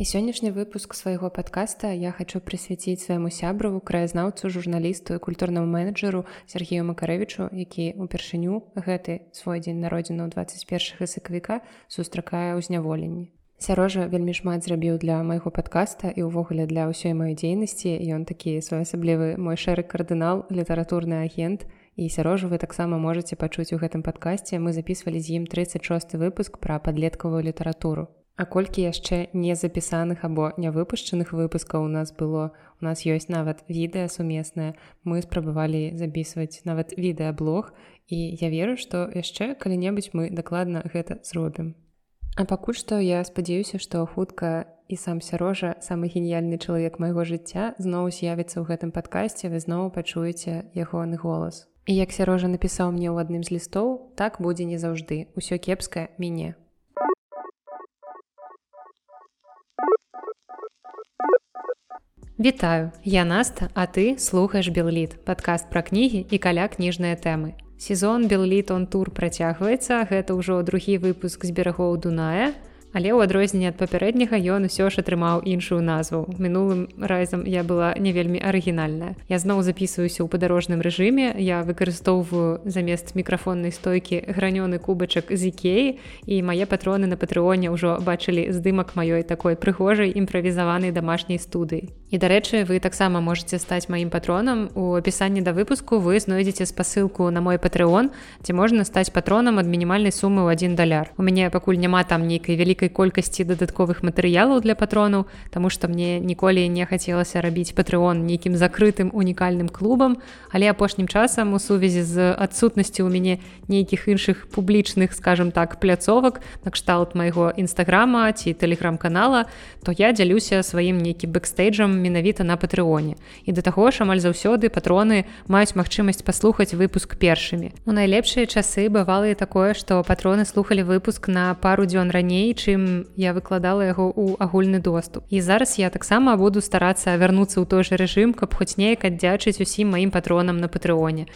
І сённяшні выпуск свайго падкаста я хачу прысвяціць свайму сябраву краязнаўцу журналісту і культурнаму менеджеру Сергею Макарэвічу, які упершыню гэты свой дзень народзіну 21 сакавіка сустракае ў зняволенні. Сярожа вельмі шмат зрабіў для майго падкаста і ўвогуле для ўсёй маёй дзейнасці. Ён такі своеасаблівы мой шэры кардынал літаратурны агент. І сярожу вы таксама можете пачуць у гэтым падкасці мы записывалі з ім 36 выпуск пра падлеткавую літаратуру А колькі яшчэ не запісаных або нявыпушчаных выпускаў у нас было? У нас ёсць нават відэа сумеснае. Мы спрабавалі записываць нават відэаблог і я веру што яшчэ калі-небудзь мы дакладна гэта зробім. А пакуль што я спадзяюся што хутка і сам сярожа самы геніяльны чалавек майго жыцця зноў з'явіцца ў гэтым падкасці вы зноў пачуеце ягоны голас. І як сярожа напісаў мне ў адным з лістоў так будзе не заўжды. Ўсё кепскае мяне Вітаю, я Наста, а ты слухаеш Белліт, падкаст пра кнігі і каля кніжныя тэмы. Сезон Белліт он тур працягваецца, гэта ўжо другі выпуск з берагоў Дуная, Але ў адрозненне ад папярэдняга ён усё ж атрымаў іншую назву. мінулым разам я была не вельмі арыгінальная. Я зноў записываюся ў падарожным рэжыме. Я выкарыстоўваю замест мікрафоннай стойкі гранёны кубачак з ікеі і мае патроны на патрыоне ўжо бачылі здымак маёй такой прыгожай імправізаванай дамашняй студыі. І дарэчы, вы таксама можете стаць маім патронам. У апісанні да выпуску вы знойдзеце спасылку на мой патрыон, дзе можна стаць патронам ад мінімальнай сумы ў адзін даляр. У мяне пакуль няма там нейкай вялікай вялікай колькасці дадатковых матэрыялаў для патронаў Таму што мне ніколі не хацелася рабіць патрыон нейкім закрытым унікальным клубам але апошнім часам у сувязі з адсутнасцю у мяне нейкіх іншых публічных скажем так пляцовак накшталт майго нстаграма ці тэлеграм-канала то я дзялюся сваім нейкі бэкстейджам менавіта на патрыоне і да таго ж амаль заўсёды патроны маюць магчымасць паслухаць выпуск першымі. У найлепшыя часы бывалы такое што патроны слухали выпуск на пару дзён раней чым чым я выкладала яго ў агульны доступ. І зараз я таксама буду старацца вярнуцца ў той жа рэжым каб хоць неяк аддзячыць усім маім патронам на патрыоне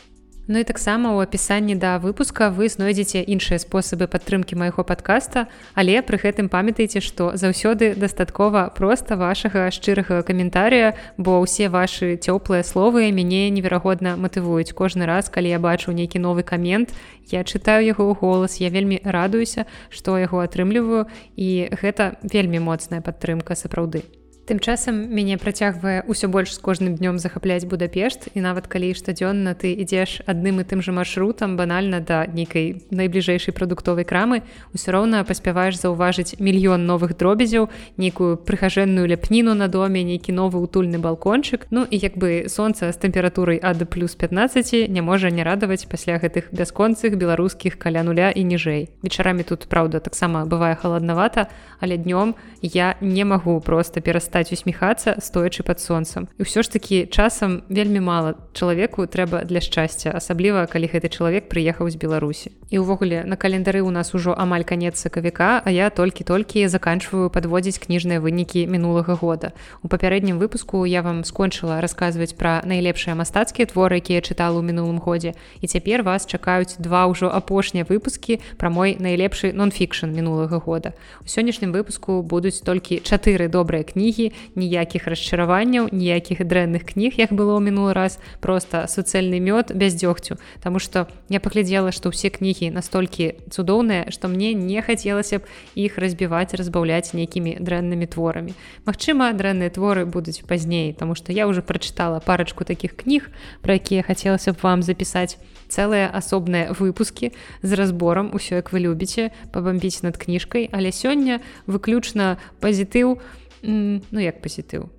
Ну і таксама ў апісанні да выпуска вы знойдзеце іншыя спосабы падтрымкі майго падкаста, але пры гэтым памятайце, што заўсёды дастаткова проста вашага шчырага каментарыя, бо ўсе вашы цёплыя словы мяне неверагодна матывуюць кожны раз, калі я бачу нейкі новы камент. Я чытаю яго голас, я вельмі радуюся, што яго атрымліваю і гэта вельмі моцная падтрымка сапраўды. Тым часам мяне працягвае ўсё больш з кожным днём захапляць будапешт і нават калі штодзённа ты ідзеш адным і тым жа маршрутам банальна да нейкай найбліжэйшай прадуктовай крамы усё роўна паспяваеш заўважыць мільён новых дробязяў нейкую прыхажэнную ляпніну на доме нейкі новы утульны балкончык. Ну і як бы сонца з тэмпературай ад плюс 15 не можа не радаваць пасля гэтых бясконцых беларускіх каля нуля і ніжэй. Вечарамі тут праўда таксама бывае халаднавата але днём я не магу просто перастаць перастаць усміхацца стоячы под сонцам. І ўсё ж таки часам вельмі мала чалавеку трэба для шчасця асабліва калі гэты чалавек прыехаў з беларусі. І ўвогуле на календары у нас ужо амаль канец сакавіка а я толькі-толькі заканчваю подводзіць кніжныя вынікі мінулага года. У папярэднім выпуску я вам скончыла расказваць пра найлепшыя мастацкія творы якія чытала ў мінулым годзе. І цяпер вас чакаюць два ўжо апошнія выпускі пра мой найлепшы нон-фікшн мінулага года. У сённяшнім выпуску будуць толькі чатыры добрыя кнігі кнігі ніякіх расчараванняў ніякіх дрэнных кніг як было ў мінулы раз просто суцэльны мёд без дзёгцю. Таму что я паглядзела што ўсе кнігі настолькі цудоўныя што мне не хацелася б іх разбіваць разбаўляць нейкімі дрэннымі творамі. Магчыма дрэнныя творы будуць пазней тому что я уже прачытала парачку таких кніг про якія хацелася б вам запісаць. Цэлыя асобныя выпускі з разбором усё як вы любіце пабамбіць над кніжкай. Але сёння выключна пазітыў у ну як пазітыў.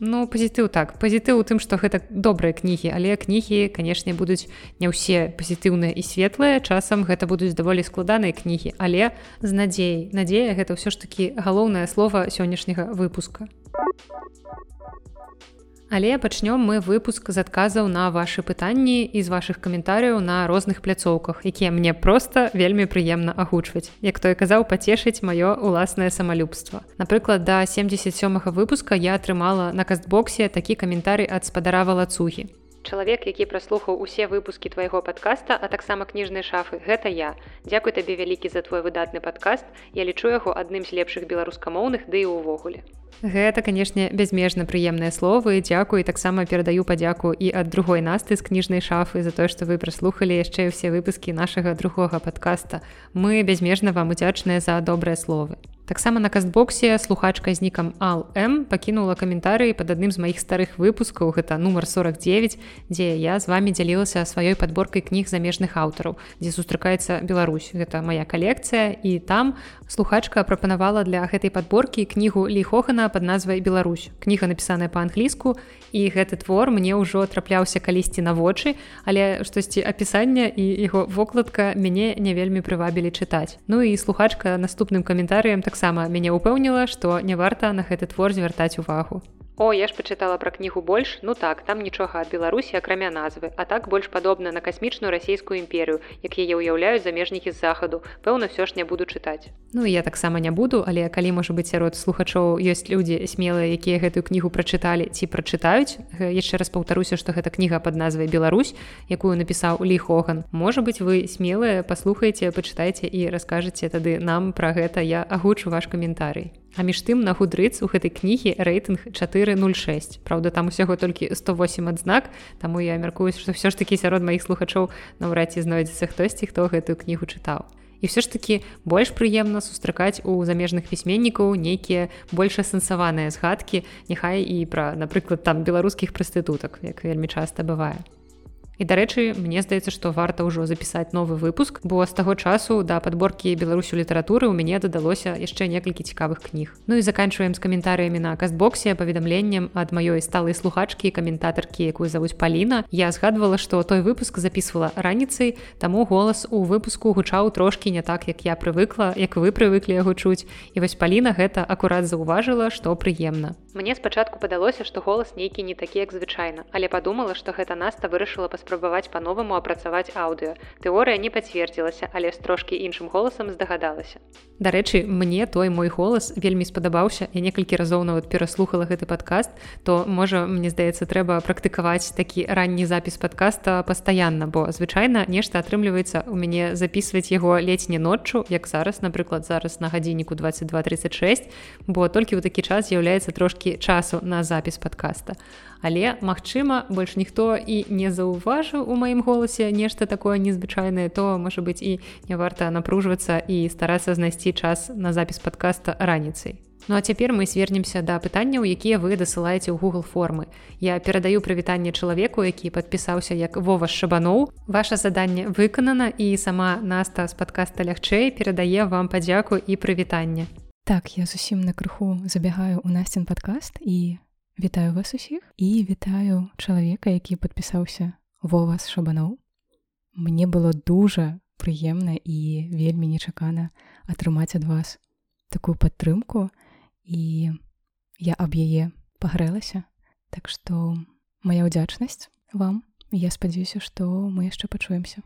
Ну пазітыў так. Пазітыў у тым што гэта добрыя кнігі. Але кнігі канешне будуць не ўсе пазітыўныя і светлыя. Часам гэта будуць даволі складаныя кнігі. Але з надзеяй. Надзея гэта ўсё ж такі галоўнае слово сённяшняга выпуска Але пачнём мы выпуск з адказаў на вашы пытанні і з вашых каментарыяў на розных пляцоўках, якія мне проста вельмі прыемна агучваць. Як той казаў пацешыць маё уласнае самалюбства. Напрыклад, да 77 выпуска я атрымала на кастбоксе такі каментарый ад спадара валацугі. чалавек які праслухаў усе выпускі твайго подкаста а таксама кніжнай шафы гэта я дзякуй табе вялікі за твой выдатны падкаст я лічу яго адным з лепшых беларускамоўных ды і ўвогуле Гэта канешне бязмежна прыемныя словы дзякуй таксама перадаю падзяку і ад другой насты з кніжнай шафы за тое што вы праслухалі яшчэ ўсе выпускі нашага другога падкаста. Мы бязмежна вам удзячныя за добрыя словы. Таксама на кастбоксе слухачка з нікам ал м пакінула каментарыі пад адным з маіх старых выпускаў гэта нумар 49 дзе я з вами дзялілася сваёй подборкай кніг замежных аўтараў дзе сустракаецца Беларусь. Гэта моя калекцыя і там слухачка прапанавала для гэтай подборкі кнігу ліхохана под назвай Беларусь кніга напісаная по-англійску і гэты твор мне ўжо трапляўся калісьці на вочы але штосьці апісання і яго вокладка мяне не вельмі прывабілі чытаць Ну і слухачка наступным каментарыем так таксама мяне ўпэўніла, што не варта на гэты твор звяртаць увагу. О, я ж пачытала пра кнігу больш ну так там нічога ад беларусі акрамя назвы. А так больш падобна на касмічную расійскую імперію як яе ўяўляюць замежнікі з захаду. Пэўна все ж не буду чытаць Ну я таксама не буду але калі можа быць сярод слухачоў ёсць людзі смелыя якія гэтую кнігу прачыталі ці прачытаюць яшчэ раз паўтаруся што гэта кніга под назвай Беларусь якую напісаў ліхоган можа быть вы смелыя паслухаеце пачытайце і раскажаце тады нам пра гэта. Я агучу ваш каментарый Між тым на гудрыц у гэтай кнігі рэйтынг 406 Праўда там усяго толькі 108 адзнак Таму я мяркую што ўсё ж такі сярод маіх слухачоў наўрад ці знойдзецца хтосьці хто гэтую кнігу чытаў. І все ж такі больш прыемна сустракаць у замежных пісьменнікаў нейкія больш асэнсаваныя згадкі няхай і пра напрыклад там беларускіх прастытутак як вельмі часта бывае І дарэчы, мне здаецца, што варта ўжо запісаць новы выпуск, бо з таго часу да падборкі беларусю літаратуры ў мяне дадалося яшчэ некалькі цікавых кніг. Ну і заканчваем з каментарыямі на кастбоксе паведамленнем ад маёй сталай слухачкі каментатаркі, якую завуць Паліна. Я згадвала, што той выпуск записывала раніцай, таму голас у выпуску гучаў трошкі не так, як я прывыкла, як вы прывыклі яго чуць. І вось Паліна гэта акурат заўважыла, што прыемна. Мне спачатку падалося, што голас нейкі не такі як звычайна, але падумала, што гэта наста вырашыла паспрабаваць спрабаваць па-новаму апрацаваць аўдыо. Тэорыя не пацвердзілася, але з трошкі іншым голасам здагадалася. Дарэчы, мне той мой голас вельмі спадабаўся. Я некалькі разоў нават пераслухала гэты падкаст, то можа, мне здаецца, трэба практыкаваць такі ранні запіс падкаста пастаянна, бо звычайна нешта атрымліваецца у мяне записываць яго ледзь не ноччу, як зараз, напрыклад, зараз на гадзінніку 2236, бо толькі ў такі час з'яўляецца трошкі часу на запіс падкаста але магчыма больш ніхто і не заўважыў у маім голасе нешта такое незвычайнае то можа быць і не варта напружвацца і старацца знайсці час на запіс подкаста раніцай. Ну а цяпер мы свернемся да пытанняў якія вы дасылаеце ў google формы. Я перадаю прывітанне чалавеку які падпісаўся як вова шабаноў. Ваше заданне выканана і сама наста з подкаста лягчэй перадае вам падзяку і прывітанне. Так я зусім на крыху забягаю у насцін подкаст і Вітаю вас усіх. І вітаю чалавека, які падпісаўся во вас шабаноў. Мне было дужа прыемна і вельмі нечакана атрымаць ад вас такую падтрымку і я аб яе пагрэлася. Так што моя ўдзячнасць вам, я спадзяюся, што мы яшчэ пачуемся.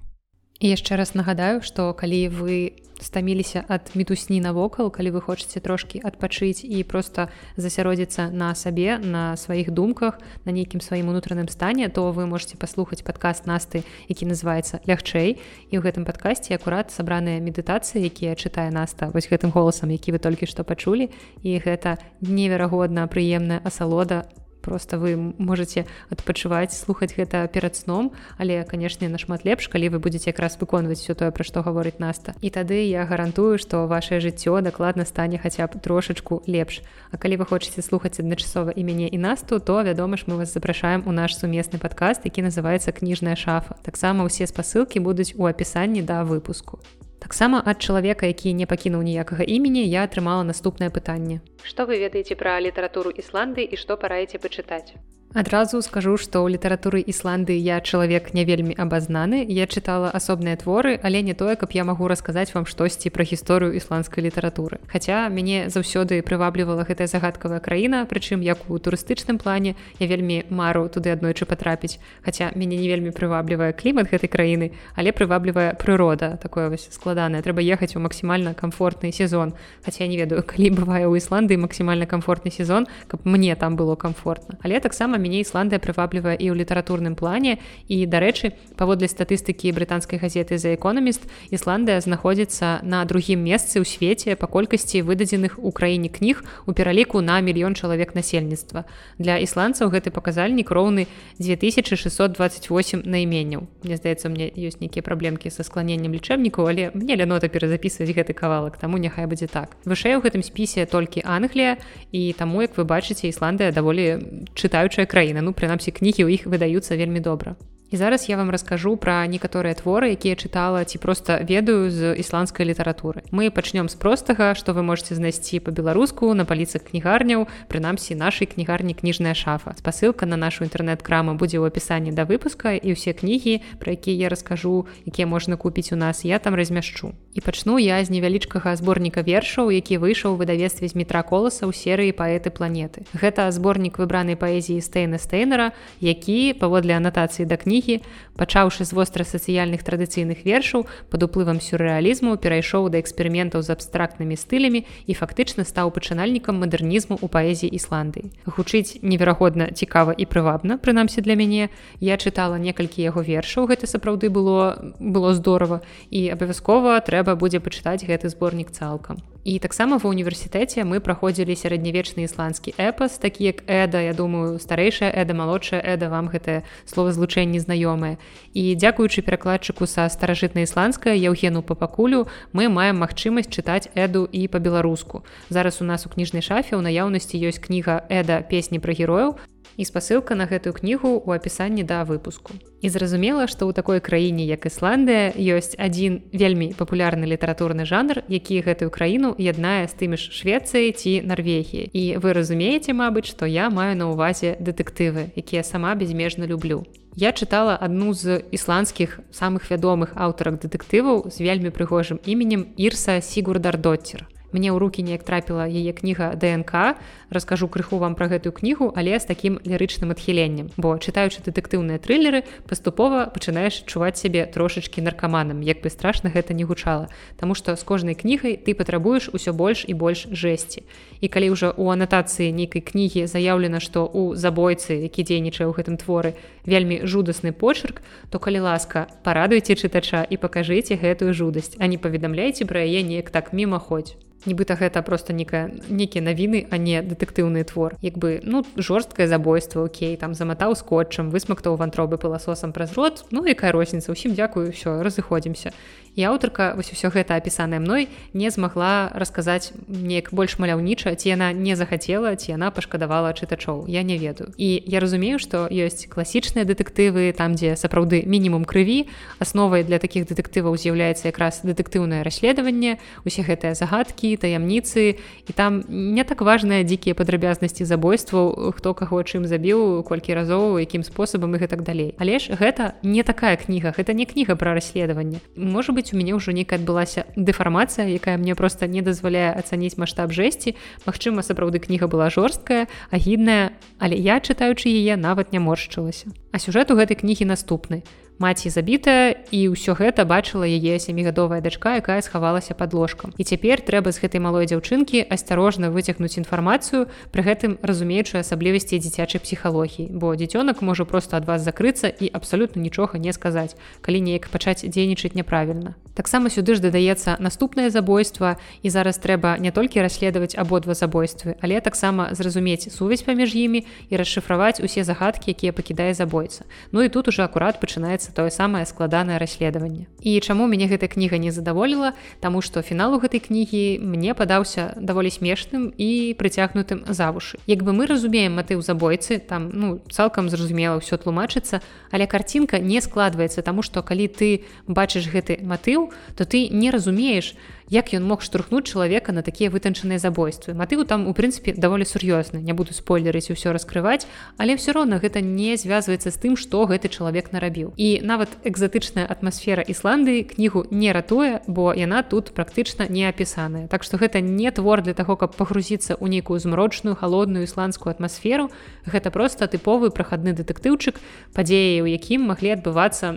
І яшчэ раз нагадаю, што калі вы стаміліся ад мітусні навокал, калі вы хочаце трошкі адпачыць і проста засяродзіцца на сабе, на сваіх думках, на нейкім сваім унутраным стане, то вы можете паслухаць падкаст насты, які называецца лягчэй. І ў гэтым падкасці акурат сабраныя медытацыі, якія чытае наста вось гэтым голасам, які вы толькі што пачулі. І гэта неверагодна прыемная асалода просто вы можете адпачываць слухаць гэта перад сном. Але канешне нашмат лепш калі вы будете якраз выконваць все тое пра што гаворыць наста. І тады я гарантую что ваше жыццё дакладна стане хаця б трошачку лепш. А калі вы хочаце слухаць адначасова і мяне і насту то вядома ж мы вас запрашаем у наш сумесны падкаст які называется кніжная шафа таксама ўсе спасылкі будуць у апісанні да выпуску Таксама ад чалавека, які не пакінуў ніякага імені, я атрымала наступнае пытанне. Што вы ведаеце пра літаратуру Ісланды і што параеце пачытаць? Адразу скажу, што ў літаратуры Ісланды я чалавек не вельмі абазнаны. Я чытала асобныя творы, але не тое, каб я магу расказаць вам штосьці пра гісторыю ісландскай літаратуры. Хаця мяне заўсёды прываблівала гэтая загадкавая краіна, прычым як у турыстычным плане я вельмі мару туды аднойчы патрапіць. Хаця мяне не вельмі прываблівае клімат гэтай краіны, але прываблівая прырода такое вось складанае. трэба ехаць у максімальна камфортны сезон. Хаця я не ведаю, калі бывае ў Ісландыі максімальна камфортны сезон, каб мне там было комфортна. Але таксама мяне ісландыя прываблівае і ў літаратурным плане. І дарэчы паводле статыстыкі брытанскай газеты за экономіст ісландыя знаходзіцца на другім месцы ў свеце па колькасці выдадзеных у краіне кніг у пераліку на мільён чалавек насельніцтва для ісландцаў гэты паказальнік роўны 2628 найменняў Мне здаецца мне ёсць нейкія праблемкі са скланеннем лічэбнікаў але мне лянота перазапісваць гэты кавалак таму няхай будзе так. Вышэй у гэтым спісе толькі Англія і таму як вы бачыце ісландыя даволі чытаючая краіна ну прынамсі кнігі ў іх выдаюцца вельмі добра І зараз я вам раскажу пра некаторыя творы, якія чытала ці проста ведаю з ісландскай літаратуры. Мы пачнём з простага, што вы можете знайсці па-беларуску на паліцах кнігарняў, прынамсі нашай кнігарні кніжная шафа. Спасылка на нашу інтэрнэт-краму будзе ў апісанні да выпуска і ўсе кнігі, пра якія я раскажу, якія можна купіць у нас, я там размяшчу. І пачну я з невялічкага зборніка вершаў, які выйшаў у выдавестве з метра коласа ў серыі паэты планеты. Гэта зборнік выбранай паэзіі Стэйна Стэйнера, які паводле анатацыі да кнігі кнігі, пачаўшы з вострасацыяльных традыцыйных вершаў пад уплывам сюррэалізму перайшоў да эксперыментаў з абстрактнымі стылямі і фактычна стаў пачынальнікам мадэрнізму ў паэзіі Ісландыі. Гучыць неверагодна цікава і прывабна, прынамсі для мяне. Я чытала некалькі яго вершаў, гэта сапраўды было было здорава і абавязкова трэба будзе пачытаць гэты зборнік цалкам. І таксама ва універсітэце мы праходзілі сярэднявечны ісландскі эпас, такі як эда, я думаю, старэйшая эда, малодшая эда вам гэтае словазлучэнне знаёмае. І дзякуючы перакладчыку са старажытнай ісландскай Яўгену папакулю мы маем магчымасць чытаць эду і па-беларуску. Зараз у нас у кніжнай шафе ў наяўнасці ёсць кніга эда песні пра герояў, і спасылка на гэтую кнігу ў апісанні да выпуску. І зразумела, што ў такой краіне, як Ісландыя, ёсць адзін вельмі папулярны літаратурны жанр, які гэтую краіну яднае з тымі ж Швецыяй ці Нарвегіі. І вы разумееце, мабыць, што я маю на ўвазе дэтэктывы, якія сама безмежна люблю. Я чытала адну з ісландскіх самых вядомых аўтарак дэтэктываў з вельмі прыгожым іменем Ірса Сігурдардоцер мне ў руки неяк трапіла яе кніга днк. Раскажу крыху вам про гэтую кнігу але з таким лірычным адхіленнем. Бо чытаючы дэтэктыўныя трылеры паступова пачынаеш чуваць сябе трошачки наркаманам як бы страшна гэта не гучала. Таму что з кожнай кнігай ты патрабуеш усё больш і больш жесці і калі ўжо у анатацыі нейкай кнігі заяўлена што у забойцы які дзейнічае ў гэтым творы вельмі жудасны почерк то калі ласка парадуйте чытача і пакажыце гэтую жудасць а не паведамляйте пра яе неяк так мімаходзь нібыта гэта просто некая нейкія навіны а не дэтэктыўны твор. Як бы ну жорсткае забойство Окей там заматаў скотчам высмактаў вантробы пыласосам праз рот ну якая розніца усім дзякую все разыходзімся і аўтарка вось усё гэта апісаная мной не змагла расказаць неяк больш маляўніча ці яна не захацела ці яна пашкадавала чытачоў. Я не ведаю. І я разумею што ёсць класічныя дэтэктывы там дзе сапраўды мінімум крыві. Асновай для такіх дэтэктываў з'яўляецца якраз дэтэктыўнае расследаванне усе гэтыя загадкі таямніцы. І там не так важныя дзікія падрабязнасці забойстваў хто каго чым забіў колькі разоў якім спосабам і гэтак далей. Але ж гэта не такая кніга гэта не кніга пра расследаванне. Можа быть быць у мяне ўжо нейкая адбылася дэфармацыя якая мне просто не дазваляе ацаніць маштаб жэсці. Мачыма сапраўды кніга была жорсткая агідная але я чытаючы яе нават не моршчылася. А сюжэт у гэтай кнігі наступны маці забітая і ўсё гэта бачыла яе сямігадовая дачка якая схавалася под ложкам. І цяпер трэба з гэтай малой дзяўчынкі асцярожна выцягнуць інфармацыю пры гэтым разумеючы асаблівасці дзіцячай псіхалогіі бо дзіцёнак можа просто ад вас закрыцца і абсалютна нічога не сказаць калі неяк пачаць дзейнічаць няправільна. Таксама сюды ж дадаецца наступнае забойства і зараз трэба не толькі расследаваць абодва забойствы але таксама зразумець сувязь паміж імі і расшыфраваць усе загадкі якія пакідае забойца. Ну і тут уже акурат пачынаецца пачынаецца тое самае складанае расследаванне. І чаму мяне гэта кніга не задаволіла? Таму што фіналу гэтай кнігі мне падаўся даволі смешным і прыцягнутым завушы як бы мы разумеем матыў забойцы там ну цалкам зразумела ўсё тлумачыцца але карцінка не складваецца таму што калі ты бачыш гэты матыў то ты не разумееш як ён мог штурхнуць чалавека на такія вытанчаныя забойствы. Матыву там у прынцыпе даволі сур'ёзна. Не буду спойлерыць усё раскрываць але все роўна гэта не звязваецца з тым што гэты чалавек нарабіў. І нават экзатычная атмасфера ісландыі кнігу не ратуе бо яна тут практычна не апісаная. Так што гэта не твор для таго каб пагрузіцца ў нейкую змрочную холодную ісландскую атмасферу. Гэта просто тыповы прахадны дэтэктыўчык падзеі у якім маглі адбывацца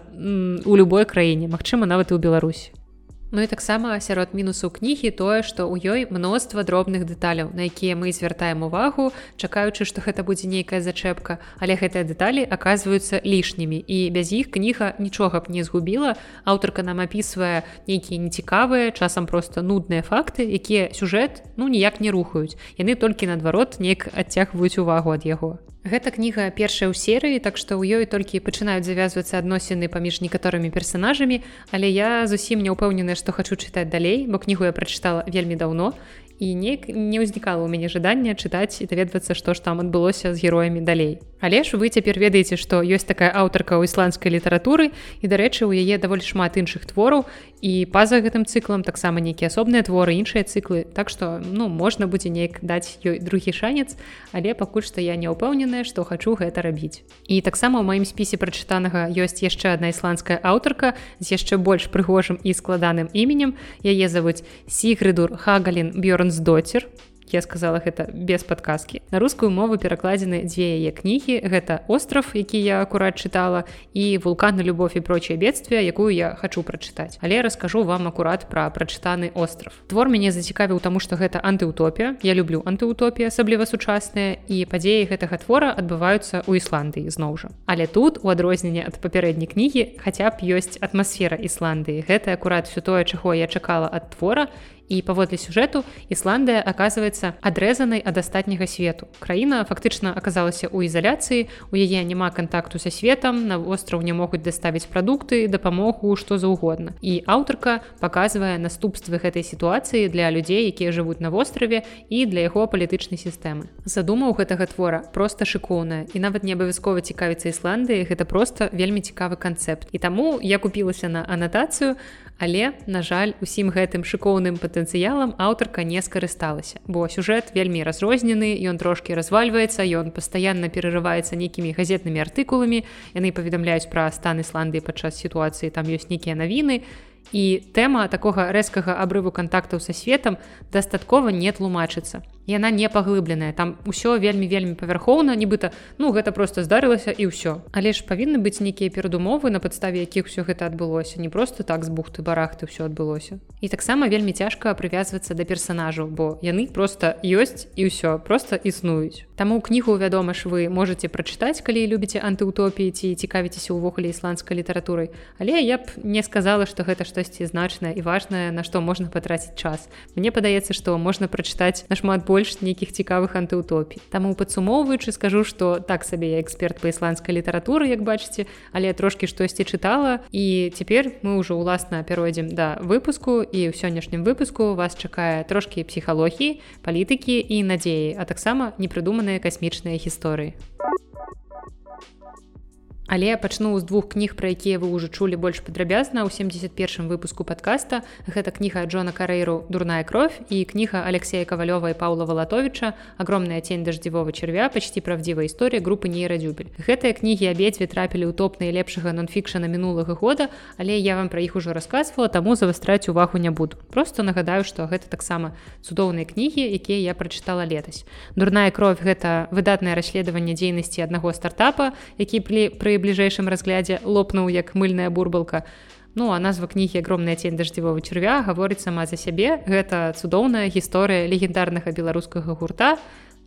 у любой краіне Мачыма нават і ў беларусі Ну і таксама сярод мінусаў кнігі тое, што ў ёй мноства дробных дэталяў, на якія мы звяртаем увагу, чакаючы, што гэта будзе нейкая зачэпка, але гэтыя дэталі аказваюцца лішнімі і без іх кніга нічога б не згубіла. Аўтарка нам апісвае нейкія нецікавыя, часам проста нудныя факты, якія сюжэт ну ніяк не рухаюць. Яны толькі наадварот неяк адцягваюць увагу ад яго. Гэта кніга першая ў серыі, так што ў ёй толькі пачынаюць завязвацца адносіны паміж некаторымі персанажамі, але я зусім не ўпэўненая, што хачу чытаць далей, бо кнігу я прачытала вельмі даўно і неяк не ўзнікала ў мяне жадання чытаць і даведвацца што ж там адбылося з героямі далей. Але ж вы цяпер ведаеце што ёсць такая аўтарка ў ісландскай літаратуры і дарэчы у яе даволі шмат іншых твораў і па-за гэтым цыклам таксама нейкія асобныя творы іншыя цыклы так што ну можна будзе неяк даць ёй другі шанец. Але пакуль што я не ўпэўненая што хачу гэта рабіць. І таксама ў маім спісе прачытанага ёсць яшчэ одна ісландская аўтарка з яшчэ больш прыгожым і складаным іменем яе завуць сігрыдур хагалін бёрн Францдоцер я сказала гэта без падказкі. На рускую мову перакладзены дзве яе кнігі. Гэта остров які я акурат чытала і вулкан на любовь і прочее бедствия якую я хочу прачытаць. Але раскажу вам акурат про прачытаны остров. Твор мяне зацікавіў таму что гэта антыутопія. Я люблю антыутопія асабліва сучасныя і падзеі гэтага твора адбываюцца ў ісландыі зноў жа. Але тут у адрозненне ад папярэдняй кнігі хаця б ёсць атмасфера ісландыі. Гэта акурат все тое чаго я чакала ад твора і паводле сюжэту Ісландыя аказваецца адрэзанай ад астатняга свету. Краіна фактычна аказалася ў ізаляцыі, у яе няма кантакту са светам, на востраў не могуць даставіць прадукты, дапамогу, што заўгодна. І аўтарка паказвае наступствы гэтай сітуацыі для людзей, якія жывуць на востраве і для яго палітычнай сістэмы. Задумаў гэтага твора проста шыкоўная і нават не абавязкова цікавіцца Ісландыі, гэта проста вельмі цікавы канцэпт. І таму я купілася на анатацыю, Але, на жаль, усім гэтым шыкоўным патэнцыялам аўтарка не скарысталася. Бо сюжэт вельмі разрознены, ён трошкі развальваецца, ён пастаянна перарываецца нейкімі газетнымі артыкуламі. Яны паведамляюць пра стан Ісландыі падчас сітуацыі, там ёсць нейкія навіны. І тэма такога рэзкага абрыву кантактаў са светам дастаткова не тлумачыцца яна не паглыбленая там усё вельмі вельмі павярхоўна нібыта ну гэта просто здарылася і ўсё але ж павінны быць нейкія перадумовы на падставе якіх все гэта адбылося не просто так з бухты барахты ўсё адбылося і таксама вельмі цяжка прывязвацца да персонажаў бо яны просто ёсць і ўсё просто існуюць Таму кнігу вядома ж вы можете прачытаць калі любіце антыутопіі ці цікавіцеся ўвогуле ісландскай літаратурай. Але я б не сказала что гэта штосьці значнае і важнае на што можна патраціць час. Мне падаецца што можна прачытаць нашмат больш больш нейкіх цікавых антыутопій. Таму падсумоўваючы скажу, што так сабе я эксперт па ісландскай літаратуры, як бачыце, але трошкі штосьці чытала і цяпер мы ўжо ўласна пяройдзем да выпуску і ў сённяшнім выпуску вас чакае трошкі псіхалогіі, палітыкі і надзеі, а таксама непрыдуманыя касмічныя гісторыі. Але пачну з двух кніг, пра якія вы ўжо чулі больш падрабязна ў 71 выпуску подкаста. Гэта кніга Джона Карэйру дурная кровь і кніга Алексея Кавалёва і Паўла Валатовича агромная тень даждзівого чарвя почти правдзівая історыя групы нейрадзюбель. Гэтыя кнігі абедзве трапілі ў топ найлепшага нонфікшана мінулага года, але я вам пра іх ужо расказвала, таму завастраць увагу не буду. Просто нагадаю, што гэта таксама цудоўныя кнігі, якія я прачытала летась. Дурная кровь гэта выдатнае расследаванне дзейнасці аднаго стартапа, які пры пры бліжэйшым разглядзе лопнуў як мыльная бурбалка. Ну а назва кнігі агромная цень даждзівого чарвя гаворыць сама за сябе. Гэта цудоўная гісторыя легендарнага беларускага гурта,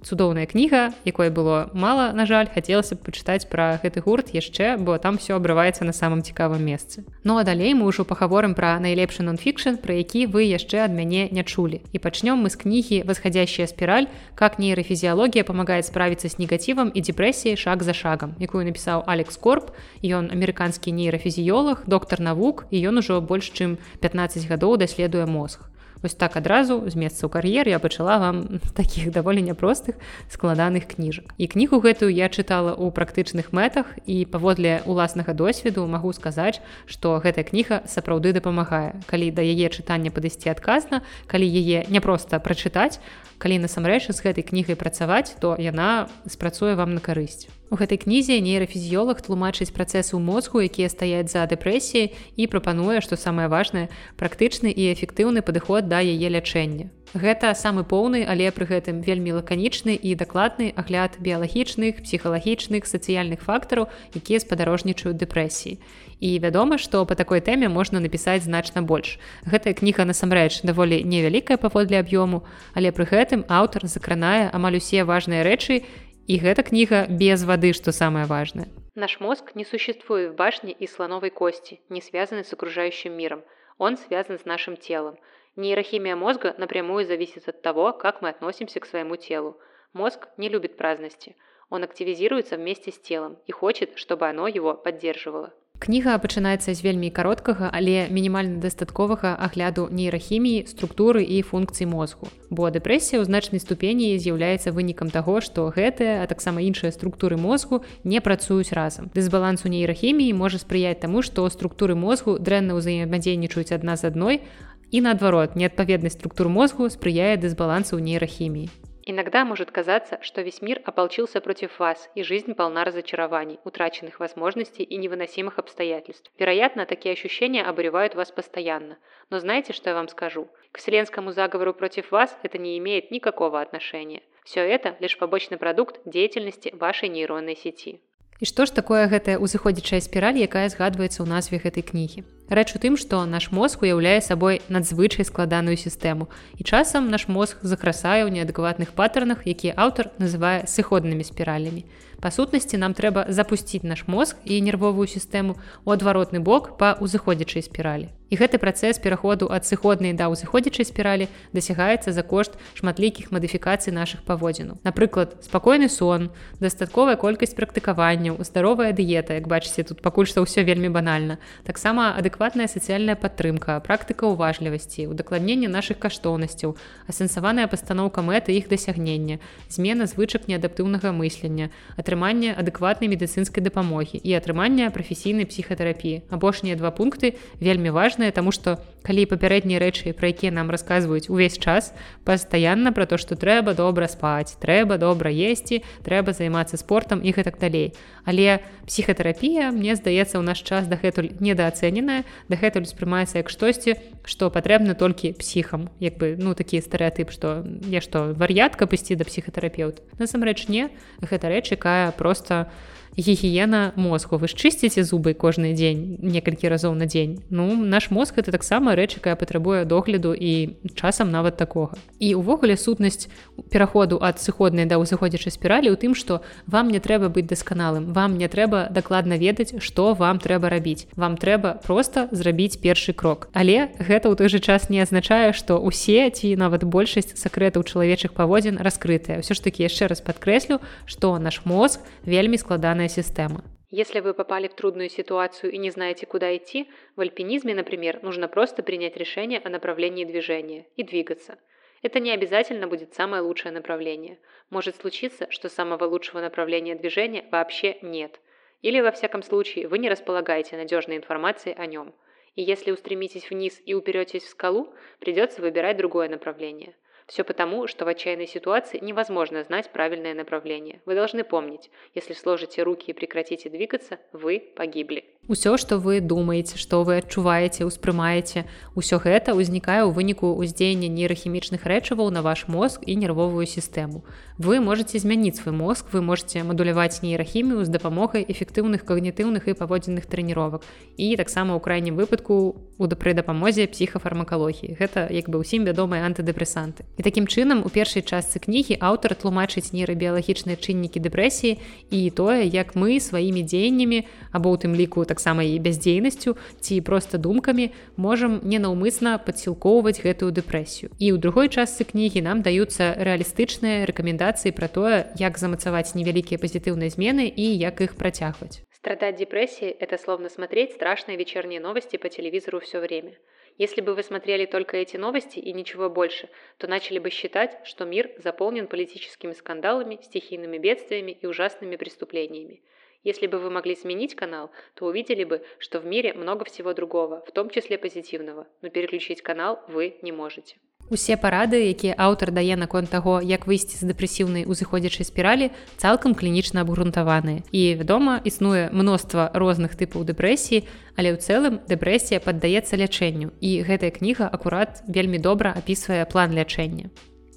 цудоўная кніга якой было мала на жаль хацелася б пачытаць пра гэты гурт яшчэ бо там все абрываецца на самым цікавым месцы. Ну а далей мы ўжо пагаворым пра найлепшы нонфікшн пра які вы яшчэ ад мяне не чулі. І пачнём мы з кнігі восходящая спіраль. Как нейрафізіялогія памагае справіцца з негативам і депрэсіяй шаг за шагам якую напісаў алекс корп ён амерыканскі нейрафізіолог доктор навук і ён ужо больш чым 15 гадоў даследуе мозг Вось так адразу з месца ў кар'ер я пачала вам такіх даволі няпростых складаных кніжак. І кнігу гэтую я чытала ў практычных мэтах і паводле уласнага досведу магу сказаць, што гэтая кніга сапраўды дапамагае. Калі да яе чытання падысці адказна, калі яе не проста прачытаць, калі насамрэч з гэтай кнігай працаваць, то яна спрацуе вам на карысць. У гэтай кнізе нейрафізіолог тлумачыць працэсы ў мозгу, якія стаяць за дэпрэсіяй і прапануе, што самае важнае практычны і эфектыўны падыход да яе лячэння. Гэта самы поўны, але пры гэтым вельмі лаканічны і дакладны агляд біялагічных, псіхалагічных, сацыяльных фактараў, якія спадарожнічаюць дэпрэсіі. І вядома, што па такой тэме можна напісаць значна больш. Гэтая кніга насамрэч даволі невялікая паводле аб'ёму, але пры гэтым аўтар закранае амаль усе важныя рэчы, і гэта кніга без вады, што самае важнае. Наш мозг не существует в башне из слоновой кости, не связанный с окружающим миром. Он связан с нашим телом. Нейрохимия мозга напрямую зависит от того, как мы относимся к своему телу. Мозг не любит праздности. Он активизируется вместе с телом и хочет, чтобы оно его поддерживало. Кніга пачынаецца з вельмі кароткага, але мінімальна дастатковага агляду нейрахіміі, структуры і функцый мозгу. Бо дэпрэсія ў значнай ступені з'яўляецца вынікам таго, што гэтыя, а таксама іншыя структуры мозгу не працуюць разам. Дысбаланс у нейрахіміі можа спрыяць таму, што структуры мозгу дрэнна ўзаемадзейнічаюць адна з адной, і наадварот, неадпаведнасць структур мозгу спрыяе дысбалансу ў нейрахіміі. Иногда может казаться, что весь мир ополчился против вас, и жизнь полна разочарований, утраченных возможностей и невыносимых обстоятельств. Вероятно, такие ощущения обуревают вас постоянно. Но знаете, что я вам скажу? К вселенскому заговору против вас это не имеет никакого отношения. Все это лишь побочный продукт деятельности вашей нейронной сети. І што ж такое гэтая ўзыходзячая спіраль, якая згадваецца ў назве гэтай кнігі. Рэч у тым, што наш мозг уяўляе сабой надзвычай складаную сістэму. І часам наш мозг закрасае ў неадэкватных паттернах, якія аўтар называе сыходнымі спіралямі. Па сутнасці нам трэба запусціць наш мозг і нервовую сістэму ў адваротны бок па ўзыходзячай спіралі. І гэты працэс пераходу ад сыходнай да ўзыходзячай спіралі дасягаецца за кошт шматлікіх мадыфікацый нашых паводзінаў. Напрыклад, спакойны сон, дастатковая колькасць практыкаванняў, здаровая дыета, як бачыце, тут пакуль што ўсё вельмі банальна. Таксама адэкватная сацыяльная падтрымка, практыка ўважлівасці, удакладненне нашых каштоўнасцяў, асэнсаваная пастаноўка мэты іх дасягнення, змена звычак неадаптыўнага мыслення, атрыманне адэкватнай медыцынскай дапамогі і атрымання прафесійнай псіхатэрапіі. Апошнія два пункты вельмі важны важнае тому что калі папярэднія рэчы пра якія нам расказваюць увесь час пастаянна про то что трэба добра спаць трэба добра есці трэба займацца спортом і гэтак далей. Але псіхатэрапія мне здаецца ў наш час дагэтуль недаацэненая дагэтуль успрымаецца як штосьці што патрэбна толькі псіхам. Як бы ну такі стэеатып што я што вар'ятка пысці да псіхатэрапеўт насамрэч не. Гэта рэч якая просто у гігіена мозгу. Вы ж чысціце зубы кожны дзень некалькі разоў на дзень. Ну наш мозг это таксама рэч якая патрабуе догляду і часам нават такога. І увогуле сутнасць пераходу ад сыходнай да ўзыходзячай спіралі ў тым што вам не трэба быць дасканалым. Вам не трэба дакладна ведаць што вам трэба рабіць. Вам трэба просто зрабіць першы крок. Але гэта ў той же час не азначае што усе ці нават большасць сакрэтаў чалавечых паводзін раскрытыя. Ўсё ж таки яшчэ раз падкрэслю што наш мозг вельмі складаная нервная система. Если вы попали в трудную ситуацию и не знаете, куда идти, в альпинизме, например, нужно просто принять решение о направлении движения и двигаться. Это не обязательно будет самое лучшее направление. Может случиться, что самого лучшего направления движения вообще нет. Или, во всяком случае, вы не располагаете надежной информацией о нем. И если устремитесь вниз и уперетесь в скалу, придется выбирать другое направление – Все потому, что в отчаянной ситуации невозможно знать правильное направление. Вы должны помнить, если сложите руки и прекратите двигаться, вы погибли. Усё, што вы думаеце, што вы адчуваеце, успрымаеце, усё гэта ўзнікае ў выніку ўздзеяння нейрахімічных рэчываў на ваш мозг і нервовую сістэму. Вы можете змяніць свой мозг, вы можете мадуляваць нейрахімію з дапамогай эфектыўных когнітыўных і паводзінных трэніровак. І таксама ў крайнім выпадку у пры дапамозе псіхафармакалогіі. Гэта як бы ўсім вядомыя антыдэпрэсанты. І такім чынам у першай частцы кнігі аўтар тлумачыць нейрабіялагічныя чыннікі дэпрэсіі і тое, як мы сваімі дзеяннямі або ў тым ліку таксама і бяздзейнасцю ці проста думкамі можам ненаўмысна падсілкоўваць гэтую дэпрэсію. І ў другой частцы кнігі нам даюцца рэалістычныя рэкамендацыі пра тое, як замацаваць невялікія пазітыўныя змены і як іх працягваць. Страдать депрессией – это словно смотреть страшные вечерние новости по телевизору все время. Если бы вы смотрели только эти новости и ничего больше, то начали бы считать, что мир заполнен политическими скандалами, стихийными бедствиями и ужасными преступлениями. Если бы вы могли сменить канал, то увидели бы, что в мире много всего другого, в том числе позитивного, но переключить канал вы не можете. Усе парады, якія аўтар дае наконт таго, як выйсці з дэпрэсіўнай узыходзячай спіралі, цалкам клінічна абгрунтаваныя. І вядома, існуе мноства розных тыпаў дэпрэсіі, але ў цэлым дэпрэсія паддаецца лячэнню. І гэтая кніга акурат вельмі добра апісвае план лячэння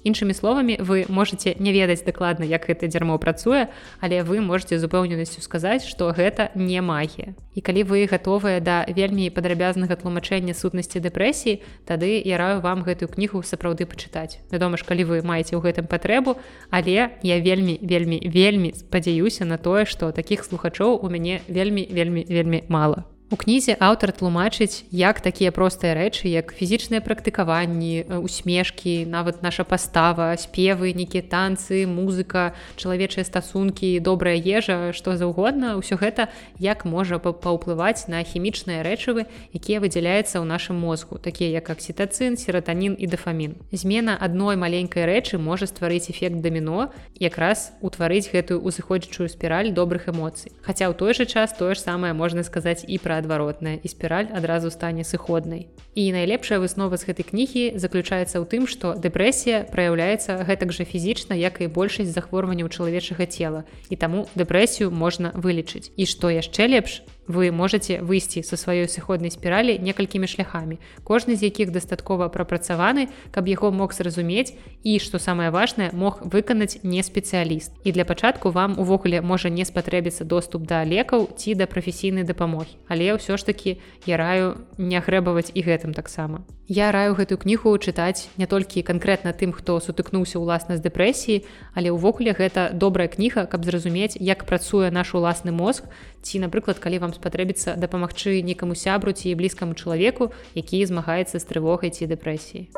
іншымі словамі вы можете не ведаць дакладна як гэта дзярмо працуе але вы можете з упэўненасцю сказаць что гэта не магія. І калі вы гатовыя да вельмі падрабязнага тлумачэння сутнасці дэпрэсіі тады я раю вам гэтую кнігу сапраўды пачытаць. Вядома ж калі вы маеце ў гэтым патрэбу але я вельмі вельмі вельмі спадзяюся на тое что таких слухачоў у мяне вельмі вельмі вельмі мало У кнізе аўтар тлумачыць, як такія простыя рэчы, як фізічныя практыкаванні, усмешкі, нават наша пастава, спевы, нейкія танцы, музыка, чалавечыя стасункі, добрая ежа, што заўгодна, ўсё гэта як можа паўплываць на хімічныя рэчывы, якія выдзяляюцца ў нашым мозгу, такія як аксітацын, сератанін і дафамін. Змена адной маленькай рэчы можа стварыць эфект даміно, якраз утварыць гэтую узыходзячую спіраль добрых эмоцый. Хаця ў той жа час тое ж самае можна сказаць і пра адваротная і спіраль адразу стане сыходнай. І найлепшая выснова з гэтай кнігі заключаецца ў тым, што дэпрэсія праяўляецца гэтак жа фізічна, як і большасць захворванняў чалавечага цела. І таму дэпрэсію можна вылічыць. І што яшчэ лепш, вы можете выйсці са сваёй сыходнай спіралі некалькімі шляхамі кожны з якіх дастаткова прапрацаваны каб яго мог зразумець і што самае важнае мог выканаць не спецыяліст і для пачатку вам увогуле можа не спатрэбіцца доступ да лекаў ці да прафесійнай дапамогі. Але ўсё ж таки я раю не грэбаваць і гэтым таксама. Я раю гэтую кнігу чытаць не толькі канкрэтна тым хто сутыкнуўся ўласна з дэпрэсіі але ўвогуле гэта добрая кніга каб зразумець як працуе наш уласны мозг ці напрыклад калі вам спатрэбіцца дапамагчы некаму сябру ці блізкаму чалавеку які змагаецца з трывогай ці дэпрэсіі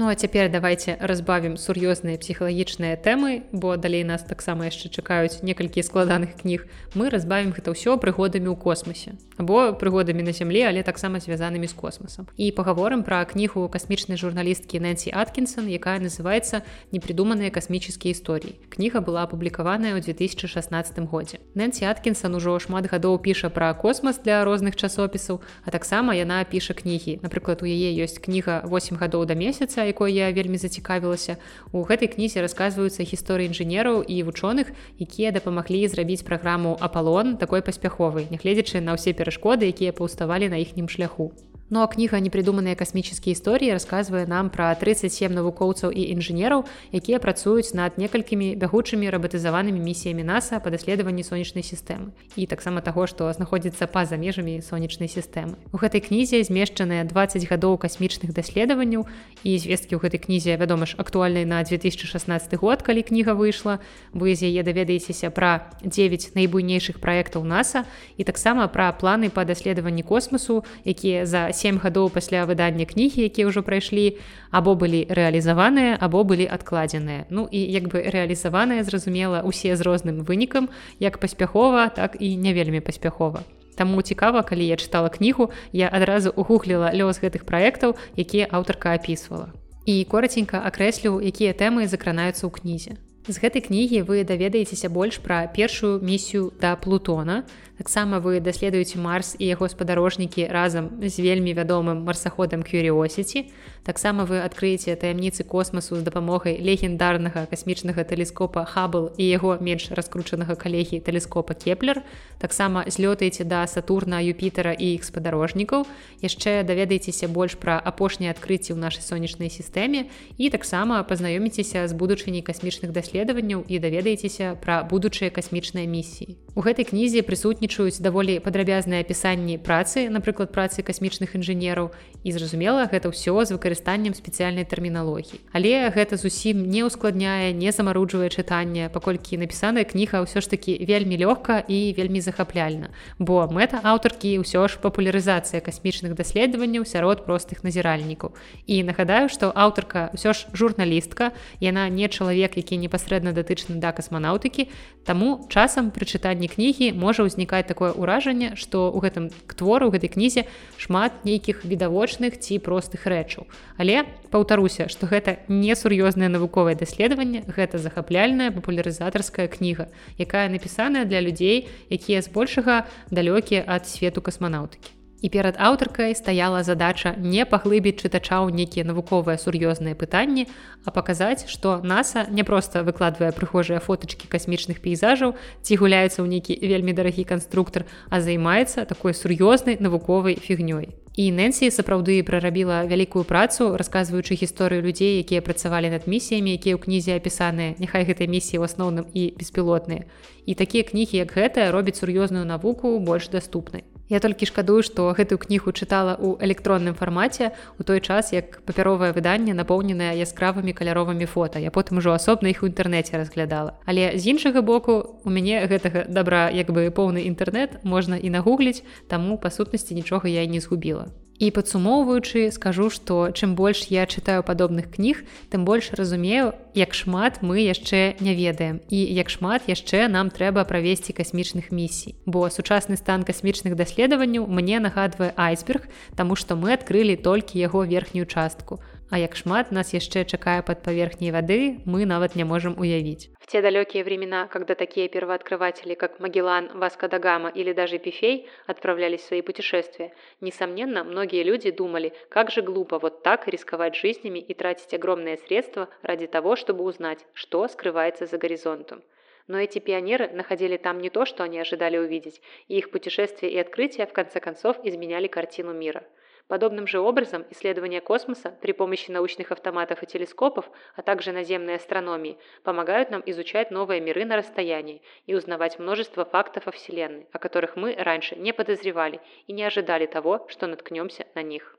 Ну а цяпер давайте разбавім сур'ёзныя псіхалагічныя тэмы, бо далей нас таксама яшчэ чакаюць некалькі складаных кніг. Мы разбавім гэта ўсё прыгодамі ў космосе або прыгодамі на зямле, але таксама звязанымі з космосам. І пагаворым пра кнігу касмічнай журналісткі Нэнсі Аткінсон, якая называецца непридуманыя касмічныя історыі. Кніга была апублікаваная ў 2016 годзе. Нэнсі Аткінсон ужо шмат гадоў піша пра космас для розных часопісаў, а таксама яна піша кнігі. Напрыклад, у яе ёсць кніга 8 гадоў да месяца якой я вельмі зацікавілася. У гэтай кнізе расказваюцца гісторыі інжынераў і вучоных якія дапамаглі зрабіць праграму апалон такой паспяховай нягледзячы на ўсе перашкоды якія паўставалі на іхнім шляху Ну а кніга непридуманыя касмічныя історыі расказвае нам пра 37 навукоўцаў і інжынераў, якія працуюць над некалькімі бягучымі рабатызаванымі місіямі NASAа па даследаванні сонечнай сістэмы і таксама таго, што знаходзіцца па-за межамі сонечнай сістэмы. У гэтай кнізе змешчаныя 20 гадоў касмічных даследаванняў і звесткі ў гэтай кнізе вядома ж актуальнай на 2016 год, калі кніга выйшла, вы з яе даведаецеся пра 9 найбуйнейшых праектаў NASAа і таксама пра планы па даследаванні космосу, якія за сем гадоў пасля выдання кнігі якія ўжо прайшлі або былі рэалізаваныя або былі адкладзеныя ну і як бы рэалізаваныя зразумела усе з розным вынікам як паспяхова так і не вельмі паспяхова. Таму цікава калі я чытала кнігу я адразу угугліла лёс гэтых праектаў якія аўтарка апісвала. І кораценька акрэслю якія тэмы закранаюцца ў кнізе. З гэтай кнігі вы даведаецеся больш пра першую місію да плутона таксама вы даследуеце марс і яго спадарожнікі разам з вельмі вядомым марсаходам кюріосіці таксама вы адкрыеце таямніцы космасу з дапамогай легендарнага касмічнага тэлескопа хабл і яго менш раскручанага калегі тэлескопа кеплер. Таксама злётаеце да сатурна юпітера і іх спадарожнікаў. Яшчэ даведаецеся больш пра апошнія адкрыцці ў нашай сонечнай сістэме і таксама пазнаёміцеся з будучыняй касмічных даследаванняў і даведаецеся пра будучыя касмічныя місіі. У гэтай кнізе прысутні дзейнічаюць даволі падрабязныя апісанні працы напрыклад працы касмічных інжынераў. І зразумела гэта ўсё з выкарыстаннем спецыяльнай тэрміналогіі. Але гэта зусім не ускладняе не замаруджвае чытанне паколькі напісаная кніга ўсё ж такі вельмі лёгка і вельмі захапляльна. Бо мэта аўтаркі ўсё ж папулярызацыя касмічных даследаванняў сярод простых назіральнікаў. І нагадаю што аўтарка ўсё ж журналістка яна не чалавек які непасрэдна датычны да касманаўтыкі таму часам пры чытанні кнігі можа ўзнікаць ўзнікае такое ўражанне што ў гэтым твору у гэтай кнізе шмат нейкіх відавочных ці простых рэчаў. Але паўтаруся што гэта несур'ёзнае навуковае даследаванне гэта захапляльная папулярызатарская кніга якая напісаная для людзей якія збольшага далёкія ад свету касманаўтыкі І перад аўтаркай стаяла задача не паглыбіць чытачаў нейкія навуковыя сур'ёзныя пытанні, а паказаць, што NASAа не проста выкладвае прыхожыя фотачкі касмічных пейзажаў, ці гуляецца ў нейкі вельмі дарагі канструктор, а займаецца такой сур'ёзнай навуковай фігнёй. І Нэнсі сапраўды прарабіла вялікую працу, расказваючы гісторыю людзей, якія працавалі над місіямі, якія ў кнізе апісаныя, няхай гэтай місіі ў асноўным і беспілотныя. І такія кнігі, як гэтая робяць сур'ёзную навуку больш даступнай. Я толькі шкадую, што гэтую кнігу чытала ў электронным фармаце у той час, як папяровае выданне напоўненае яскравымі каляровымі фота. Я потым ужо асобна іх у інтэрнэце разглядала. Але з іншага боку у мяне гэтага добра як бы поўны інтэрнэт можна і нагугліць, таму па сутнасці нічога я і не згубіла. І падсумоўваючы, скажу, што чым больш я чытаю падобных кніг, тым больш разумею, як шмат мы яшчэ не ведаем і як шмат яшчэ нам трэба правесці касмічных місій. Бо сучасны стан касмічных даследаванняў мне нагадвае айсберг, таму што мы адкрылі толькі яго верхнюю частку. А як шмат нас яшчэ чакае пад паверхняй вады, мы нават не можам уявіць те далекие времена, когда такие первооткрыватели, как Магеллан, Васко да Гама или даже Пифей отправлялись в свои путешествия, несомненно, многие люди думали, как же глупо вот так рисковать жизнями и тратить огромные средства ради того, чтобы узнать, что скрывается за горизонтом. Но эти пионеры находили там не то, что они ожидали увидеть, и их путешествия и открытия в конце концов изменяли картину мира – Подобным же образом исследования космоса при помощи научных автоматов и телескопов, а также наземной астрономии, помогают нам изучать новые миры на расстоянии и узнавать множество фактов о Вселенной, о которых мы раньше не подозревали и не ожидали того, что наткнемся на них.